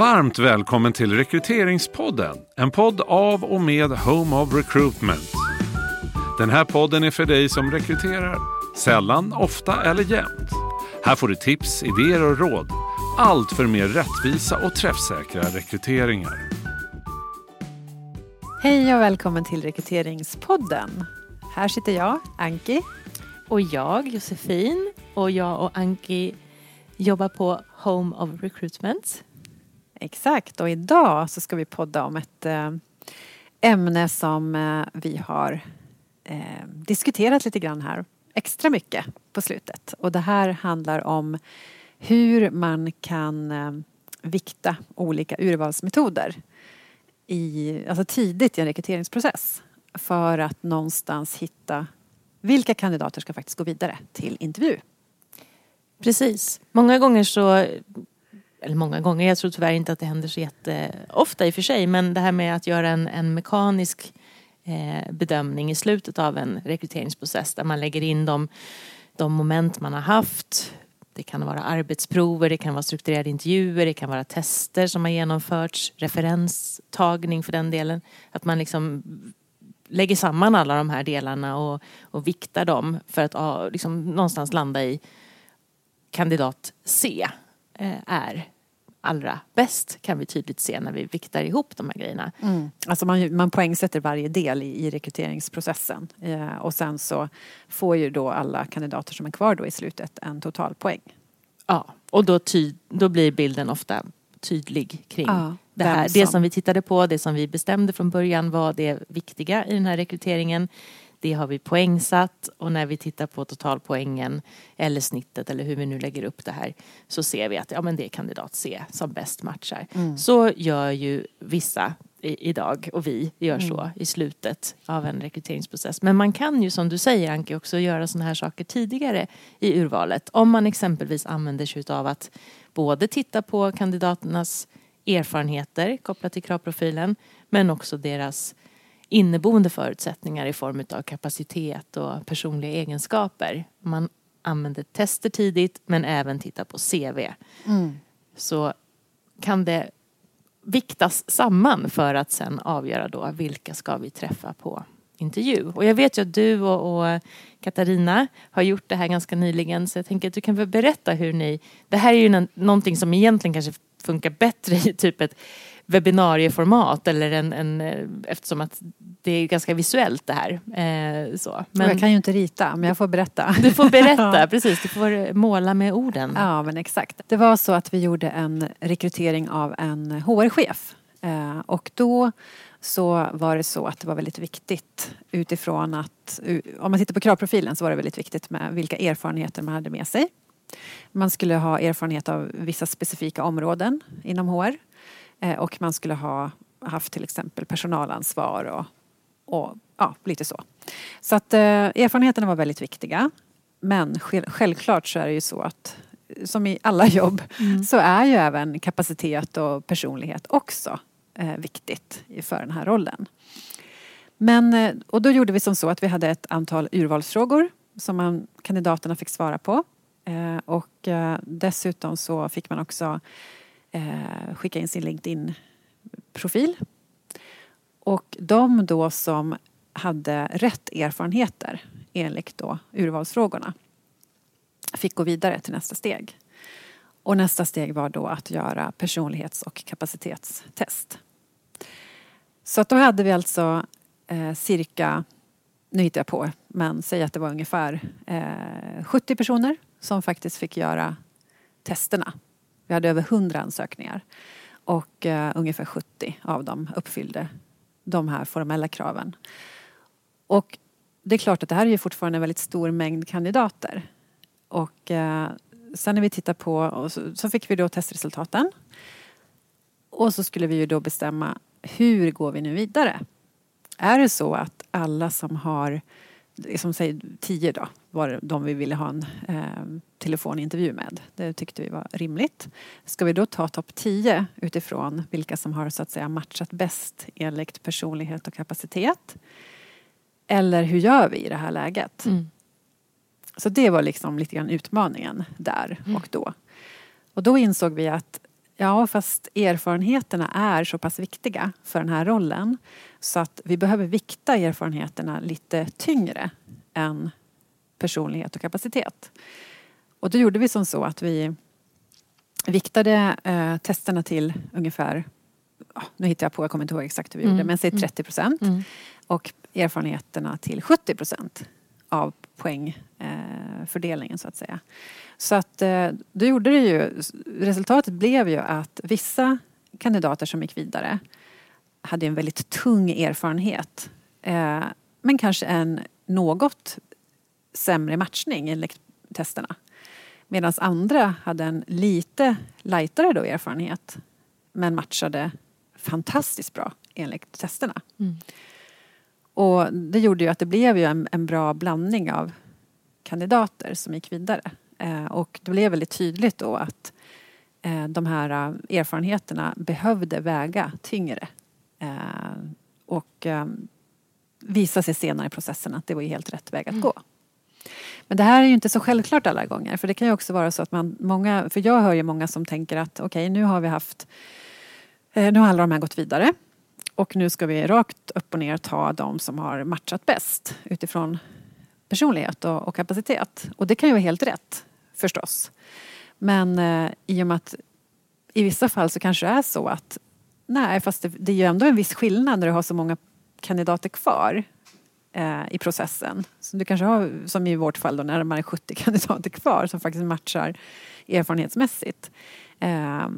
Varmt välkommen till Rekryteringspodden. En podd av och med Home of Recruitment. Den här podden är för dig som rekryterar. Sällan, ofta eller jämt. Här får du tips, idéer och råd. Allt för mer rättvisa och träffsäkra rekryteringar. Hej och välkommen till Rekryteringspodden. Här sitter jag, Anki. Och jag, Josefin. Och jag och Anki jobbar på Home of Recruitment. Exakt, och idag så ska vi podda om ett eh, ämne som eh, vi har eh, diskuterat lite grann här extra mycket på slutet. Och det här handlar om hur man kan vikta olika urvalsmetoder i, alltså tidigt i en rekryteringsprocess för att någonstans hitta vilka kandidater ska faktiskt gå vidare till intervju. Precis. Många gånger så eller många gånger, jag tror tyvärr inte att det händer så jätteofta i och för sig, men det här med att göra en, en mekanisk eh, bedömning i slutet av en rekryteringsprocess där man lägger in de, de moment man har haft. Det kan vara arbetsprover, det kan vara strukturerade intervjuer, det kan vara tester som har genomförts, referenstagning för den delen. Att man liksom lägger samman alla de här delarna och, och viktar dem för att liksom, någonstans landa i kandidat C är allra bäst kan vi tydligt se när vi viktar ihop de här grejerna. Mm. Alltså man, man poängsätter varje del i, i rekryteringsprocessen eh, och sen så får ju då alla kandidater som är kvar då i slutet en totalpoäng. Ja, och då, ty, då blir bilden ofta tydlig kring ja, det här. Som... Det som vi tittade på, det som vi bestämde från början var det viktiga i den här rekryteringen. Det har vi poängsatt och när vi tittar på totalpoängen eller snittet eller hur vi nu lägger upp det här så ser vi att ja, men det är kandidat C som bäst matchar. Mm. Så gör ju vissa i, idag och vi gör mm. så i slutet av en rekryteringsprocess. Men man kan ju som du säger Anke också göra sådana här saker tidigare i urvalet. Om man exempelvis använder sig av att både titta på kandidaternas erfarenheter kopplat till kravprofilen men också deras inneboende förutsättningar i form av kapacitet och personliga egenskaper. Man använder tester tidigt men även tittar på CV. Mm. Så kan det viktas samman för att sen avgöra då vilka ska vi träffa på intervju. Och jag vet ju att du och, och, Katarina har gjort det här ganska nyligen så jag tänker att du kan väl berätta hur ni... Det här är ju någonting som egentligen kanske funkar bättre i typ ett webbinarieformat eller en, en, eh, eftersom att det är ganska visuellt det här. Eh, så. Men, jag kan ju inte rita men jag får berätta. Du får berätta, precis. Du får måla med orden. Ja men exakt. Det var så att vi gjorde en rekrytering av en HR-chef. Eh, och då så var det så att det var väldigt viktigt utifrån att, om man tittar på kravprofilen så var det väldigt viktigt med vilka erfarenheter man hade med sig. Man skulle ha erfarenhet av vissa specifika områden inom HR. Eh, och man skulle ha haft till exempel personalansvar och, och ja, lite så. Så att eh, erfarenheterna var väldigt viktiga. Men självklart så är det ju så att som i alla jobb mm. så är ju även kapacitet och personlighet också eh, viktigt för den här rollen. Men, eh, och då gjorde vi som så att vi hade ett antal urvalsfrågor som man, kandidaterna fick svara på. Eh, och eh, dessutom så fick man också eh, skicka in sin LinkedIn-profil. Och de då som hade rätt erfarenheter enligt då urvalsfrågorna fick gå vidare till nästa steg. Och nästa steg var då att göra personlighets och kapacitetstest. Så att då hade vi alltså eh, cirka, nu hittar jag på, men säg att det var ungefär eh, 70 personer som faktiskt fick göra testerna vi hade över 100 ansökningar och uh, ungefär 70 av dem uppfyllde de här formella kraven. Och det är klart att det här är ju fortfarande en väldigt stor mängd kandidater. Och uh, sen när vi tittar på, så, så, fick vi då testresultaten. Och så skulle vi ju då bestämma hur går vi nu vidare? Är det så att alla som har som säger tio då, var de vi ville ha en eh, telefonintervju med. Det tyckte vi var rimligt. Ska vi då ta topp tio utifrån vilka som har så att säga matchat bäst enligt personlighet och kapacitet? Eller hur gör vi i det här läget? Mm. Så det var liksom lite grann utmaningen där mm. och då. Och då insåg vi att Ja, fast erfarenheterna är så pass viktiga för den här rollen så att vi behöver vikta erfarenheterna lite tyngre än personlighet och kapacitet. Och då gjorde vi som så att vi viktade eh, testerna till ungefär, oh, nu hittar jag på, jag kommer inte ihåg exakt hur vi mm. gjorde, men säg 30 procent. Mm. Och erfarenheterna till 70 procent av poängfördelningen eh, så att säga. Så att eh, då gjorde det ju, resultatet blev ju att vissa kandidater som gick vidare hade en väldigt tung erfarenhet. Eh, men kanske en något sämre matchning enligt testerna. Medan andra hade en lite lightare då erfarenhet men matchade fantastiskt bra enligt testerna. Mm. Och det gjorde ju att det blev ju en, en bra blandning av kandidater som gick vidare. Eh, och det blev väldigt tydligt då att eh, de här eh, erfarenheterna behövde väga tyngre. Eh, och eh, visa sig senare i processen att det var ju helt rätt väg att mm. gå. Men det här är ju inte så självklart alla gånger. För det kan ju också vara så att man, många, för jag hör ju många som tänker att okej okay, nu har vi haft, eh, nu har alla de här gått vidare. Och nu ska vi rakt upp och ner ta de som har matchat bäst utifrån personlighet och, och kapacitet. Och det kan ju vara helt rätt förstås. Men eh, i och med att i vissa fall så kanske det är så att nej, fast det, det är ju ändå en viss skillnad när du har så många kandidater kvar eh, i processen. Så du kanske har, som i vårt fall då, närmare 70 kandidater kvar som faktiskt matchar erfarenhetsmässigt. Eh,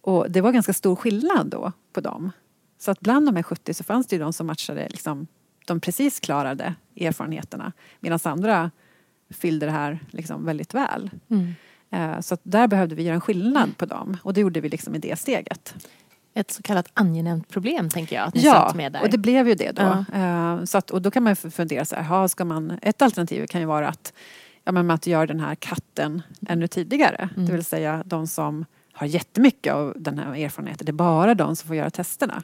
och det var ganska stor skillnad då på dem. Så att bland de här 70 så fanns det ju de som matchade liksom, de precis klarade erfarenheterna medan andra fyllde det här liksom väldigt väl. Mm. Eh, så där behövde vi göra en skillnad på dem och det gjorde vi liksom i det steget. Ett så kallat angenämt problem tänker jag att ni ja, satt med där. och det blev ju det då. Ja. Eh, så att, och då kan man fundera så här, ska man, ett alternativ kan ju vara att, ja, men att göra den här katten ännu tidigare. Mm. Det vill säga de som har jättemycket av den här erfarenheten, det är bara de som får göra testerna.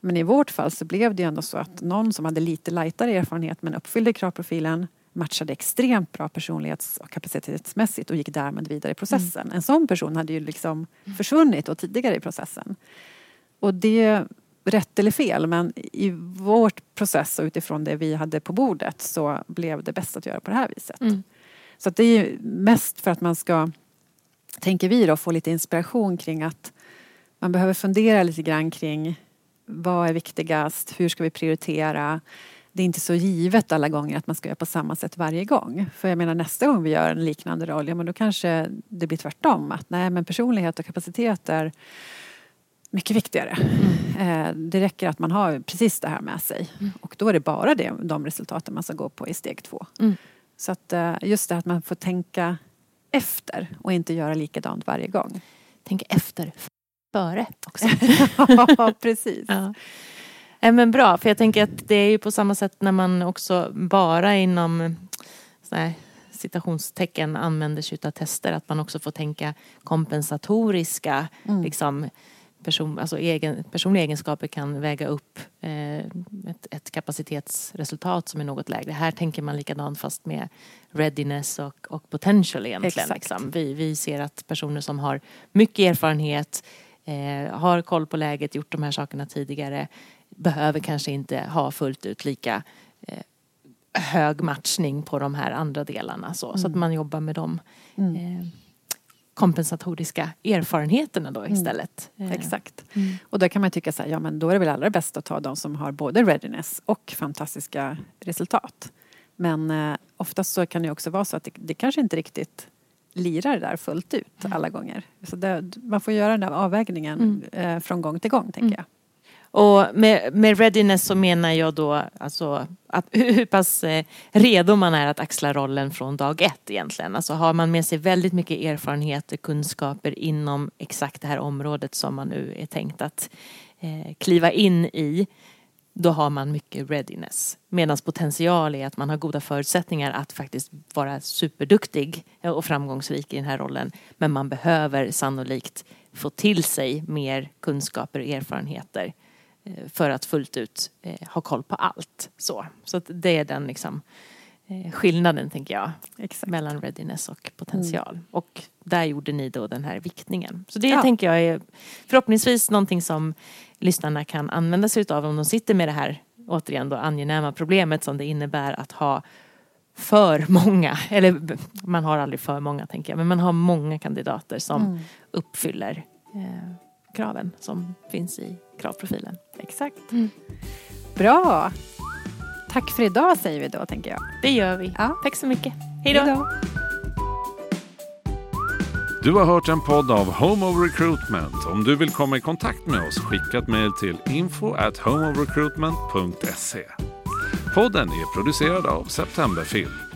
Men i vårt fall så blev det ju ändå så att någon som hade lite lightare erfarenhet men uppfyllde kravprofilen matchade extremt bra personlighets och kapacitetsmässigt och gick därmed vidare i processen. Mm. En sån person hade ju liksom försvunnit och tidigare i processen. Och det, rätt eller fel, men i vårt process och utifrån det vi hade på bordet så blev det bäst att göra på det här viset. Mm. Så det är mest för att man ska, tänker vi då, få lite inspiration kring att man behöver fundera lite grann kring vad är viktigast? Hur ska vi prioritera? Det är inte så givet alla gånger att man ska göra på samma sätt varje gång. För jag menar nästa gång vi gör en liknande roll, ja men då kanske det blir tvärtom. Att nej men personlighet och kapacitet är mycket viktigare. Mm. Eh, det räcker att man har precis det här med sig. Mm. Och då är det bara det, de resultaten man ska gå på i steg två. Mm. Så att eh, just det att man får tänka efter och inte göra likadant varje gång. Tänka efter före också. ja, precis. Ja. Ja, men bra, för jag tänker att det är ju på samma sätt när man också bara inom här, citationstecken använder sig av tester att man också får tänka kompensatoriska mm. liksom, person, alltså egen, personliga egenskaper kan väga upp eh, ett, ett, kapacitetsresultat som är något lägre. Här tänker man likadant fast med readiness och, och potential egentligen. Liksom. Vi, vi ser att personer som har mycket erfarenhet, eh, har koll på läget, gjort de här sakerna tidigare, behöver kanske inte ha fullt ut lika eh, hög matchning på de här andra delarna. Så, mm. så att mm. man jobbar med dem. Mm. Kompensatoriska erfarenheterna då mm. istället. Mm. Exakt. Mm. Och då kan man tycka så här, ja men då är det väl allra bäst att ta de som har både readiness och fantastiska resultat. Men eh, oftast så kan det också vara så att det, det kanske inte riktigt lirar där fullt ut mm. alla gånger. Så det, man får göra den där avvägningen mm. eh, från gång till gång tänker jag. Och med, med readiness så menar jag då alltså att, hur pass eh, redo man är att axla rollen från dag ett egentligen. Alltså har man med sig väldigt mycket erfarenheter, kunskaper inom exakt det här området som man nu är tänkt att eh, kliva in i då har man mycket readiness. Medan potential är att man har goda förutsättningar att faktiskt vara superduktig och framgångsrik i den här rollen. Men man behöver sannolikt få till sig mer kunskaper och erfarenheter för att fullt ut eh, ha koll på allt. Så, så det är den liksom, eh, skillnaden tänker jag Exakt. mellan readiness och potential. Mm. Och där gjorde ni då den här viktningen. Så det ja. tänker jag är förhoppningsvis någonting som lyssnarna kan använda sig av om de sitter med det här återigen då angenäma problemet som det innebär att ha för många, eller man har aldrig för många tänker jag, men man har många kandidater som mm. uppfyller eh, kraven som finns i kravprofilen. Exakt. Mm. Bra! Tack för idag säger vi då tänker jag. Det gör vi. Ja. Tack så mycket. Hej då! Du har hört en podd av Home of Recruitment. Om du vill komma i kontakt med oss, skicka ett mejl till info at homeofrecruitment.se. Podden är producerad av Septemberfilm.